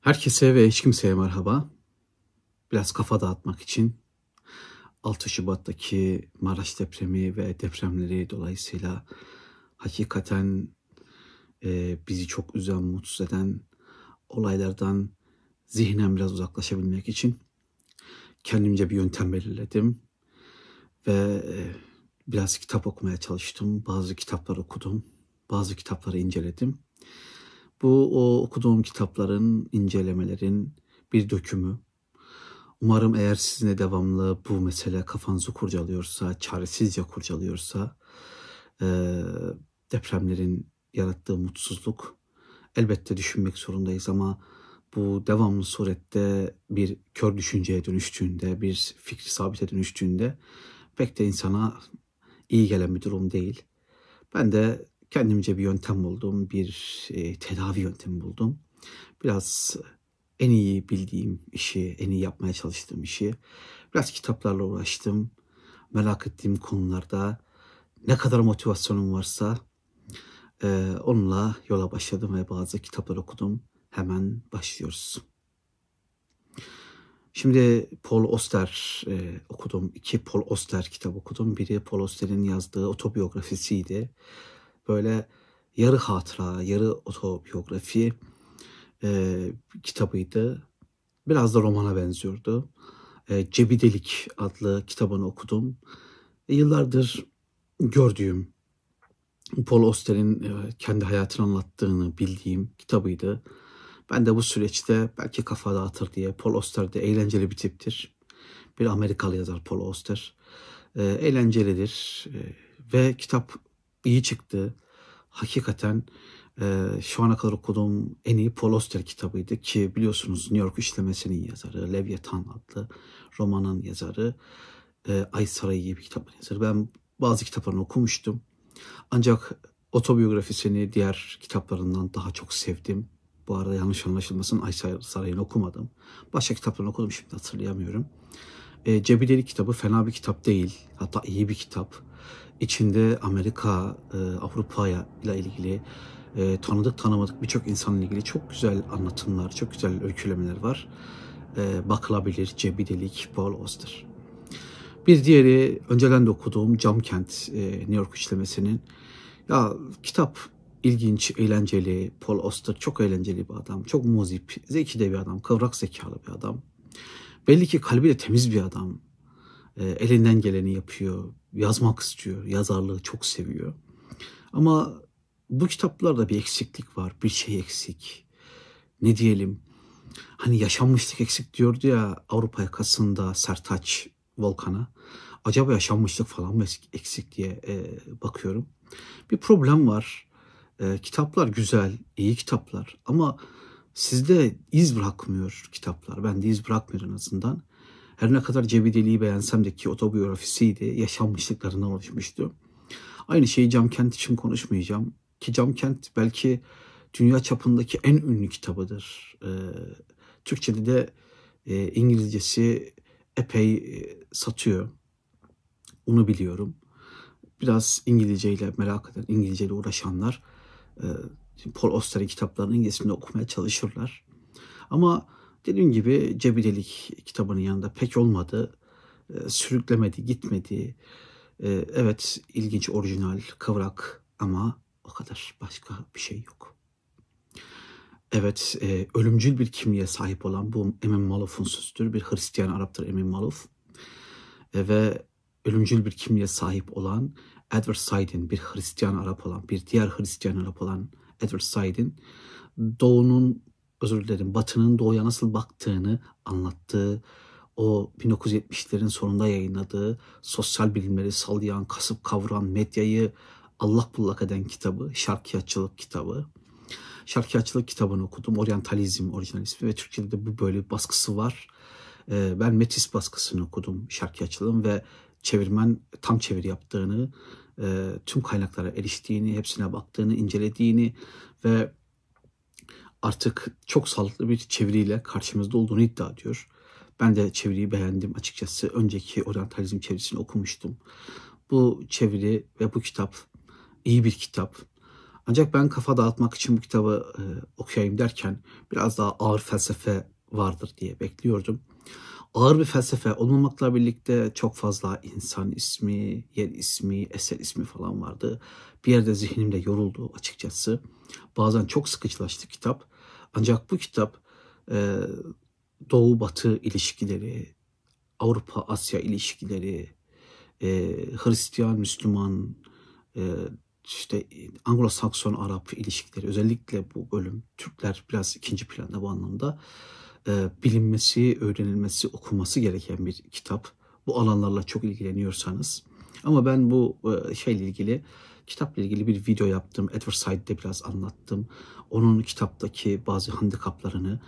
Herkese ve hiç kimseye merhaba. Biraz kafa dağıtmak için 6 Şubat'taki Maraş depremi ve depremleri dolayısıyla hakikaten e, bizi çok üzen, mutsuz eden olaylardan zihnen biraz uzaklaşabilmek için kendimce bir yöntem belirledim ve e, biraz kitap okumaya çalıştım. Bazı kitaplar okudum, bazı kitapları inceledim bu o okuduğum kitapların, incelemelerin bir dökümü. Umarım eğer sizinle devamlı bu mesele kafanızı kurcalıyorsa, çaresizce kurcalıyorsa, e, depremlerin yarattığı mutsuzluk elbette düşünmek zorundayız ama bu devamlı surette bir kör düşünceye dönüştüğünde, bir fikri sabite dönüştüğünde pek de insana iyi gelen bir durum değil. Ben de kendimce bir yöntem buldum, bir e, tedavi yöntemi buldum. Biraz en iyi bildiğim işi, en iyi yapmaya çalıştığım işi, biraz kitaplarla uğraştım. Merak ettiğim konularda ne kadar motivasyonum varsa e, onunla yola başladım ve bazı kitaplar okudum. Hemen başlıyoruz. Şimdi Paul Oster e, okudum. İki Paul Oster kitap okudum. Biri Paul Oster'in yazdığı otobiyografisiydi böyle yarı hatıra, yarı otobiyografi e, kitabıydı. Biraz da romana benziyordu. E, Cebidelik adlı kitabını okudum. E, yıllardır gördüğüm Paul Auster'in e, kendi hayatını anlattığını bildiğim kitabıydı. Ben de bu süreçte belki kafa dağıtır diye Paul Auster de eğlenceli bir tiptir. Bir Amerikalı yazar Paul Auster. E, eğlencelidir e, ve kitap iyi çıktı. Hakikaten e, şu ana kadar okuduğum en iyi Paul Auster kitabıydı ki biliyorsunuz New York işlemesinin yazarı, Leviathan adlı romanın yazarı, e, Ay Sarayı gibi kitabın yazarı. Ben bazı kitaplarını okumuştum. Ancak otobiyografisini diğer kitaplarından daha çok sevdim. Bu arada yanlış anlaşılmasın Ay Sarayı'nı okumadım. Başka kitaplarını okudum şimdi hatırlayamıyorum. E, Cebidelik kitabı fena bir kitap değil. Hatta iyi bir kitap içinde Amerika, e, Avrupa ile ilgili e, tanıdık tanımadık birçok insanla ilgili çok güzel anlatımlar, çok güzel öykülemeler var. E, bakılabilir Cebidelik, Paul Auster. Bir diğeri önceden de okuduğum Cam Kent, e, New York işlemesinin. Ya kitap ilginç, eğlenceli. Paul Auster çok eğlenceli bir adam. Çok muzip, zeki de bir adam, kıvrak zekalı bir adam. Belli ki kalbi de temiz bir adam. Elinden geleni yapıyor yazmak istiyor. Yazarlığı çok seviyor. Ama bu kitaplarda bir eksiklik var. Bir şey eksik. Ne diyelim? Hani yaşanmışlık eksik diyordu ya Avrupa yakasında Sertaç Volkan'a. Acaba yaşanmışlık falan mı eksik diye e, bakıyorum. Bir problem var. E, kitaplar güzel, iyi kitaplar ama sizde iz bırakmıyor kitaplar. Ben de iz bırakmıyor en azından. Her ne kadar Cebideli'yi beğensem de ki otobiyografisiydi, yaşanmışlıklarından oluşmuştu. Aynı şeyi Cam Kent için konuşmayacağım. Ki Cam Kent belki dünya çapındaki en ünlü kitabıdır. Ee, Türkçe'de de e, İngilizcesi epey e, satıyor. Onu biliyorum. Biraz İngilizce ile merak eden, İngilizce ile uğraşanlar e, Paul Auster'in kitaplarını İngilizce okumaya çalışırlar. Ama Dediğim gibi Cebidelik kitabının yanında pek olmadı. E, sürüklemedi, gitmedi. E, evet ilginç, orijinal, kıvrak ama o kadar başka bir şey yok. Evet, e, ölümcül bir kimliğe sahip olan bu Emin Maluf'un sözüdür. Bir Hristiyan Arap'tır Emin Maluf. E, ve ölümcül bir kimliğe sahip olan Edward Said'in, bir Hristiyan Arap olan, bir diğer Hristiyan Arap olan Edward Said'in Doğu'nun özür dilerim Batı'nın Doğu'ya nasıl baktığını anlattığı o 1970'lerin sonunda yayınladığı sosyal bilimleri sallayan, kasıp kavuran, medyayı allak bullak eden kitabı, Şarkiyatçılık kitabı. Şarkiyatçılık kitabını okudum. Oryantalizm orijinal ismi ve Türkçe'de de bu böyle baskısı var. Ee, ben Metis baskısını okudum Şarkiyatçılığın ve çevirmen tam çeviri yaptığını, e, tüm kaynaklara eriştiğini, hepsine baktığını, incelediğini ve artık çok sağlıklı bir çeviriyle karşımızda olduğunu iddia ediyor. Ben de çeviriyi beğendim açıkçası. Önceki oryantalizm çevirisini okumuştum. Bu çeviri ve bu kitap iyi bir kitap. Ancak ben kafa dağıtmak için bu kitabı e, okuyayım derken biraz daha ağır felsefe vardır diye bekliyordum. Ağır bir felsefe olmamakla birlikte çok fazla insan ismi, yer ismi, eser ismi falan vardı. Bir yerde zihnimde yoruldu açıkçası. Bazen çok sıkıcılaştı kitap. Ancak bu kitap e, Doğu-Batı ilişkileri, Avrupa-Asya ilişkileri, e, Hristiyan, Müslüman, e, işte Anglo-Sakson Arap ilişkileri özellikle bu bölüm Türkler biraz ikinci planda bu anlamda bilinmesi, öğrenilmesi, okunması gereken bir kitap. Bu alanlarla çok ilgileniyorsanız. Ama ben bu e, şeyle ilgili kitapla ilgili bir video yaptım. Edward Said'de biraz anlattım. Onun kitaptaki bazı handikaplarını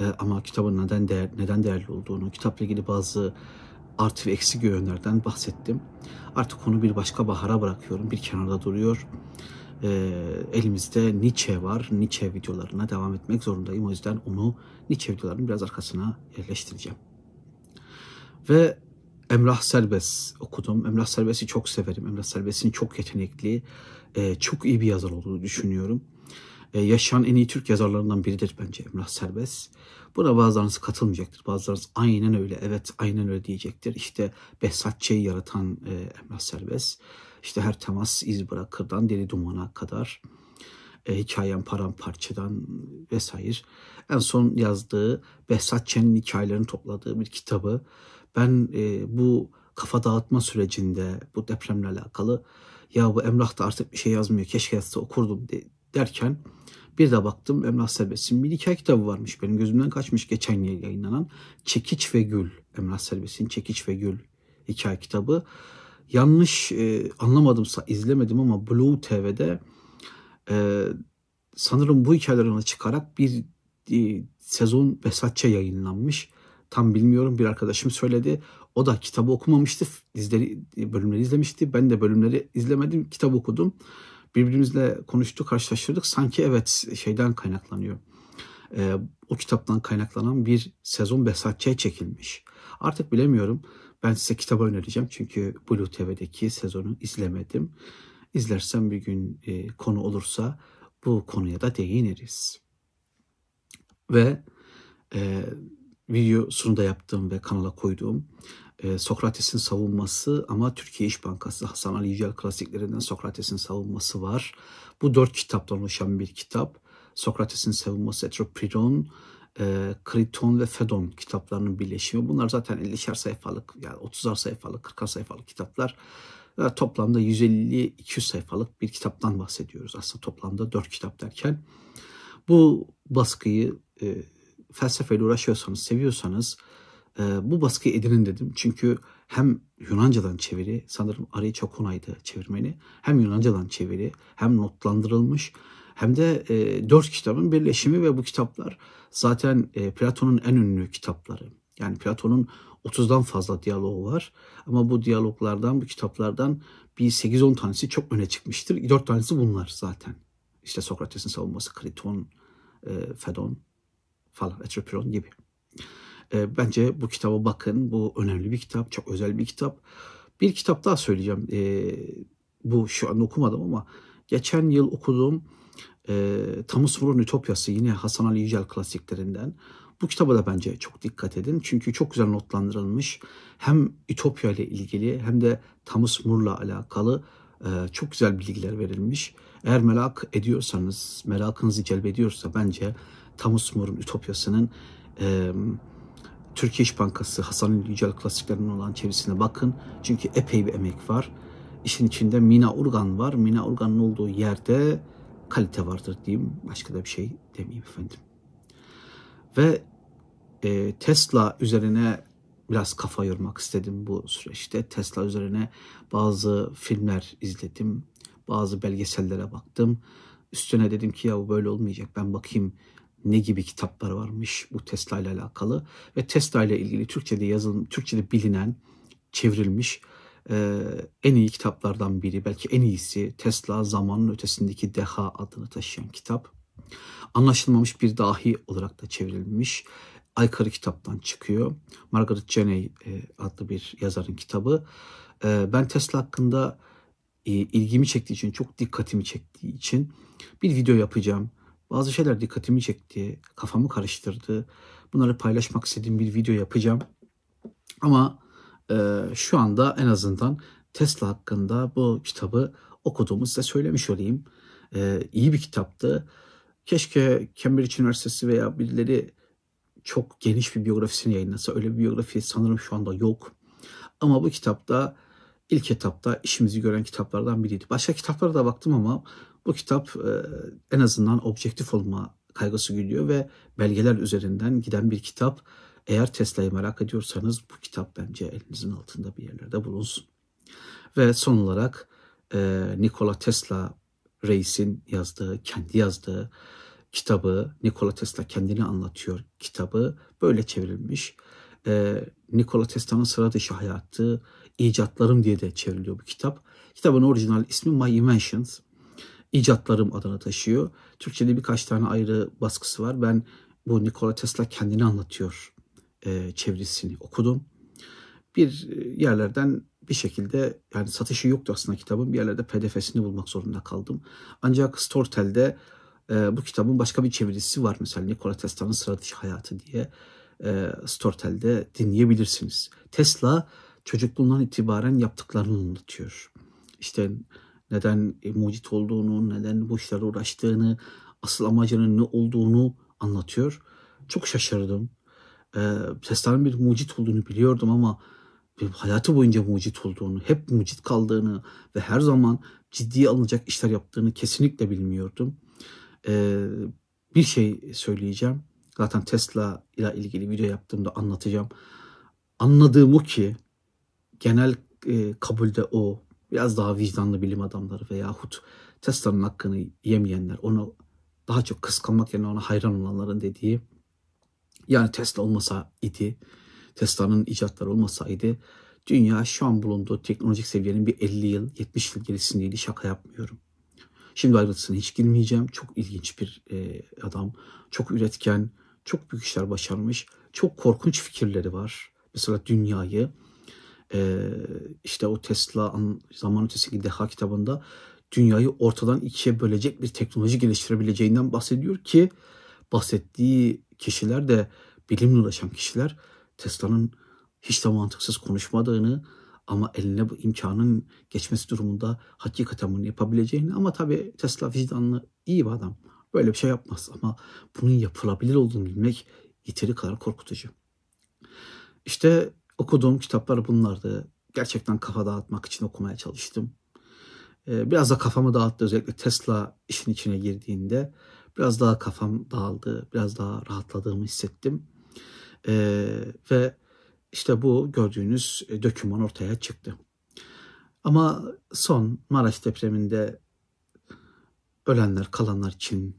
e, ama kitabın neden değer, neden değerli olduğunu, kitapla ilgili bazı artı ve eksi yönlerden bahsettim. Artık onu bir başka bahara bırakıyorum. Bir kenarda duruyor. E, elimizde Nietzsche var. Nietzsche videolarına devam etmek zorundayım. O yüzden onu Nietzsche videolarının biraz arkasına yerleştireceğim. Ve Emrah Serbest okudum. Emrah Serbest'i çok severim. Emrah Serbest'in çok yetenekli, e, çok iyi bir yazar olduğunu düşünüyorum. E, yaşayan en iyi Türk yazarlarından biridir bence Emrah Serbest. Buna bazılarınız katılmayacaktır. Bazılarınız aynen öyle, evet aynen öyle diyecektir. İşte Behzat Ç'yi yaratan e, Emrah Serbest. İşte her temas iz bırakırdan deli dumana kadar. E, hikayem paramparçadan vesaire. En son yazdığı Behzat Ç'nin hikayelerini topladığı bir kitabı. Ben e, bu kafa dağıtma sürecinde bu depremle alakalı ya bu Emrah da artık bir şey yazmıyor keşke yazsa okurdum de, derken bir de baktım Emrah Serbest'in bir hikaye kitabı varmış. Benim gözümden kaçmış geçen yıl yayınlanan Çekiç ve Gül. Emrah Serbest'in Çekiç ve Gül hikaye kitabı. Yanlış e, anlamadımsa izlemedim ama Blue TV'de e, sanırım bu hikayelerine çıkarak bir e, sezon Besatça yayınlanmış. Tam bilmiyorum bir arkadaşım söyledi. O da kitabı okumamıştı. Dizleri, bölümleri izlemişti. Ben de bölümleri izlemedim. Kitap okudum birbirimizle konuştuk, karşılaştırdık. Sanki evet şeyden kaynaklanıyor. E, o kitaptan kaynaklanan bir sezon Behzatçı'ya çekilmiş. Artık bilemiyorum. Ben size kitabı önereceğim. Çünkü Blue TV'deki sezonu izlemedim. İzlersem bir gün e, konu olursa bu konuya da değiniriz. Ve e, videosunu da yaptığım ve kanala koyduğum e, Sokrates'in savunması ama Türkiye İş Bankası Hasan Ali Yücel klasiklerinden Sokrates'in savunması var. Bu dört kitaptan oluşan bir kitap. Sokrates'in savunması Etropiron, e, Kriton ve Fedon kitaplarının birleşimi. Bunlar zaten 50'şer sayfalık yani 30'ar sayfalık, 40'ar sayfalık kitaplar. E, toplamda 150-200 sayfalık bir kitaptan bahsediyoruz. Aslında toplamda dört kitap derken. Bu baskıyı e, felsefeyle uğraşıyorsanız, seviyorsanız e, bu baskıyı edinin dedim. Çünkü hem Yunancadan çeviri, sanırım Ari Çokunay'dı çevirmeni. Hem Yunancadan çeviri, hem notlandırılmış, hem de e, dört kitabın birleşimi ve bu kitaplar zaten e, Platon'un en ünlü kitapları. Yani Platon'un 30'dan fazla diyaloğu var. Ama bu diyaloglardan, bu kitaplardan bir 8-10 tanesi çok öne çıkmıştır. 4 tanesi bunlar zaten. İşte Sokrates'in savunması, Kriton, e, Fedon falan, Etropiron gibi. E, bence bu kitaba bakın. Bu önemli bir kitap. Çok özel bir kitap. Bir kitap daha söyleyeceğim. E, bu şu an okumadım ama geçen yıl okuduğum e, Tamus Vur'un Ütopyası yine Hasan Ali Yücel klasiklerinden. Bu kitaba da bence çok dikkat edin. Çünkü çok güzel notlandırılmış. Hem Ütopya ile ilgili hem de Tamus Mur'la alakalı e, çok güzel bilgiler verilmiş. Eğer merak ediyorsanız, merakınızı celbediyorsa bence Tamus Mur'un Ütopyası'nın e, Türkiye İş Bankası Hasan Yücel klasiklerinin olan çevirisine bakın. Çünkü epey bir emek var. İşin içinde Mina Urgan var. Mina Urgan'ın olduğu yerde kalite vardır diyeyim. Başka da bir şey demeyeyim efendim. Ve e, Tesla üzerine biraz kafa yormak istedim bu süreçte. Tesla üzerine bazı filmler izledim. Bazı belgesellere baktım. Üstüne dedim ki ya bu böyle olmayacak. Ben bakayım ne gibi kitaplar varmış bu Tesla ile alakalı ve Tesla ile ilgili Türkçe'de yazılmış, Türkçe'de bilinen, çevrilmiş en iyi kitaplardan biri, belki en iyisi Tesla Zamanın Ötesindeki Deha adını taşıyan kitap. Anlaşılmamış bir dahi olarak da çevrilmiş. Aykırı kitaptan çıkıyor. Margaret Cheney e, adlı bir yazarın kitabı. E, ben Tesla hakkında e, ilgimi çektiği için, çok dikkatimi çektiği için bir video yapacağım. Bazı şeyler dikkatimi çekti, kafamı karıştırdı. Bunları paylaşmak istediğim bir video yapacağım. Ama şu anda en azından Tesla hakkında bu kitabı okuduğumu size söylemiş olayım. E, iyi bir kitaptı. Keşke Cambridge Üniversitesi veya birileri çok geniş bir biyografisini yayınlasa. Öyle bir biyografi sanırım şu anda yok. Ama bu kitapta ilk etapta işimizi gören kitaplardan biriydi. Başka kitaplara da baktım ama bu kitap e, en azından objektif olma kaygısı güdüyor ve belgeler üzerinden giden bir kitap. Eğer Tesla'yı merak ediyorsanız bu kitap bence elinizin altında bir yerlerde bulunsun. Ve son olarak e, Nikola Tesla Reis'in yazdığı, kendi yazdığı kitabı, Nikola Tesla kendini anlatıyor kitabı böyle çevrilmiş. E, Nikola Tesla'nın sıra dışı hayatı, icatlarım diye de çevriliyor bu kitap. Kitabın orijinal ismi My Inventions. İcatlarım adını taşıyor. Türkçe'de birkaç tane ayrı baskısı var. Ben bu Nikola Tesla kendini anlatıyor e, çevresini okudum. Bir yerlerden bir şekilde yani satışı yoktu aslında kitabın. Bir yerlerde pdf'sini bulmak zorunda kaldım. Ancak Storytel'de e, bu kitabın başka bir çevirisi var. Mesela Nikola Tesla'nın sıra dışı hayatı diye e, Storytel'de dinleyebilirsiniz. Tesla çocukluğundan itibaren yaptıklarını anlatıyor. İşte neden e, mucit olduğunu, neden bu işlerle uğraştığını, asıl amacının ne olduğunu anlatıyor. Çok şaşırdım. Ee, Tesla'nın bir mucit olduğunu biliyordum ama hayatı boyunca mucit olduğunu, hep mucit kaldığını ve her zaman ciddiye alınacak işler yaptığını kesinlikle bilmiyordum. Ee, bir şey söyleyeceğim. Zaten Tesla ile ilgili video yaptığımda anlatacağım. Anladığım o ki genel e, kabulde o biraz daha vicdanlı bilim adamları veyahut Tesla'nın hakkını yemeyenler, onu daha çok kıskanmak yerine ona hayran olanların dediği yani Tesla olmasa idi, Tesla'nın icatları olmasaydı dünya şu an bulunduğu teknolojik seviyenin bir 50 yıl, 70 yıl gerisindeydi. Şaka yapmıyorum. Şimdi ayrıntısına hiç girmeyeceğim. Çok ilginç bir e, adam. Çok üretken, çok büyük işler başarmış. Çok korkunç fikirleri var. Mesela dünyayı e, işte o Tesla zaman ötesi deha kitabında dünyayı ortadan ikiye bölecek bir teknoloji geliştirebileceğinden bahsediyor ki bahsettiği kişiler de bilimle uğraşan kişiler Tesla'nın hiç de mantıksız konuşmadığını ama eline bu imkanın geçmesi durumunda hakikaten bunu yapabileceğini ama tabii Tesla vicdanlı iyi bir adam. Böyle bir şey yapmaz ama bunun yapılabilir olduğunu bilmek yeteri kadar korkutucu. İşte okuduğum kitaplar bunlardı. Gerçekten kafa dağıtmak için okumaya çalıştım. Ee, biraz da kafamı dağıttı özellikle Tesla işin içine girdiğinde. Biraz daha kafam dağıldı, biraz daha rahatladığımı hissettim. Ee, ve işte bu gördüğünüz e, döküman ortaya çıktı. Ama son Maraş depreminde ölenler, kalanlar için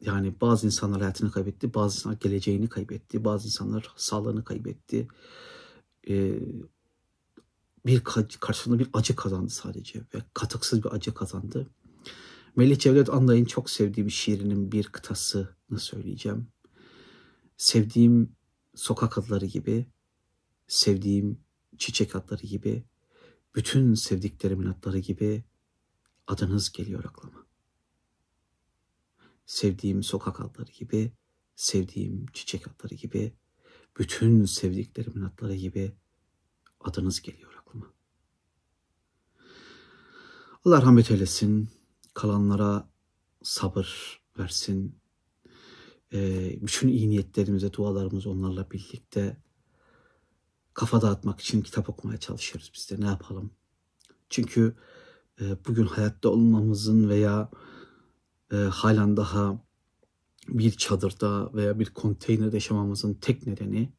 yani bazı insanlar hayatını kaybetti, bazı insanlar geleceğini kaybetti, bazı insanlar sağlığını kaybetti. Ee, bir karşılığında bir acı kazandı sadece ve katıksız bir acı kazandı. Melih Cevdet Anlay'ın çok sevdiğim şiirinin bir kıtasını söyleyeceğim. Sevdiğim sokak adları gibi, sevdiğim çiçek adları gibi, bütün sevdiklerimin adları gibi adınız geliyor aklıma. Sevdiğim sokak adları gibi, sevdiğim çiçek adları gibi, bütün sevdiklerimin adları gibi adınız geliyor aklıma. Allah rahmet eylesin, kalanlara sabır versin. Ee, bütün iyi niyetlerimize, dualarımız onlarla birlikte kafa dağıtmak için kitap okumaya çalışıyoruz biz de ne yapalım. Çünkü e, bugün hayatta olmamızın veya e, halen daha bir çadırda veya bir konteynerde yaşamamızın tek nedeni,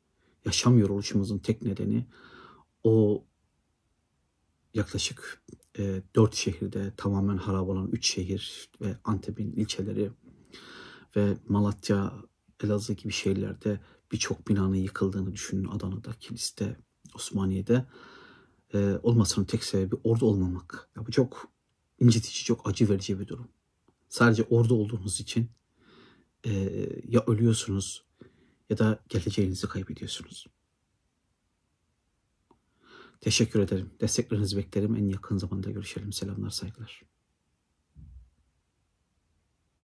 yaşamıyor oluşumuzun tek nedeni o yaklaşık e, 4 şehirde tamamen harap olan 3 şehir ve Antep'in ilçeleri ve Malatya, Elazığ gibi şehirlerde birçok binanın yıkıldığını düşünün. Adana'da, Kilis'te, Osmaniye'de e, olmasının tek sebebi orada olmamak. Ya bu çok incitici, çok acı verici bir durum. Sadece orada olduğunuz için e, ya ölüyorsunuz ya da geleceğinizi kaybediyorsunuz. Teşekkür ederim. Desteklerinizi beklerim. En yakın zamanda görüşelim. Selamlar, saygılar.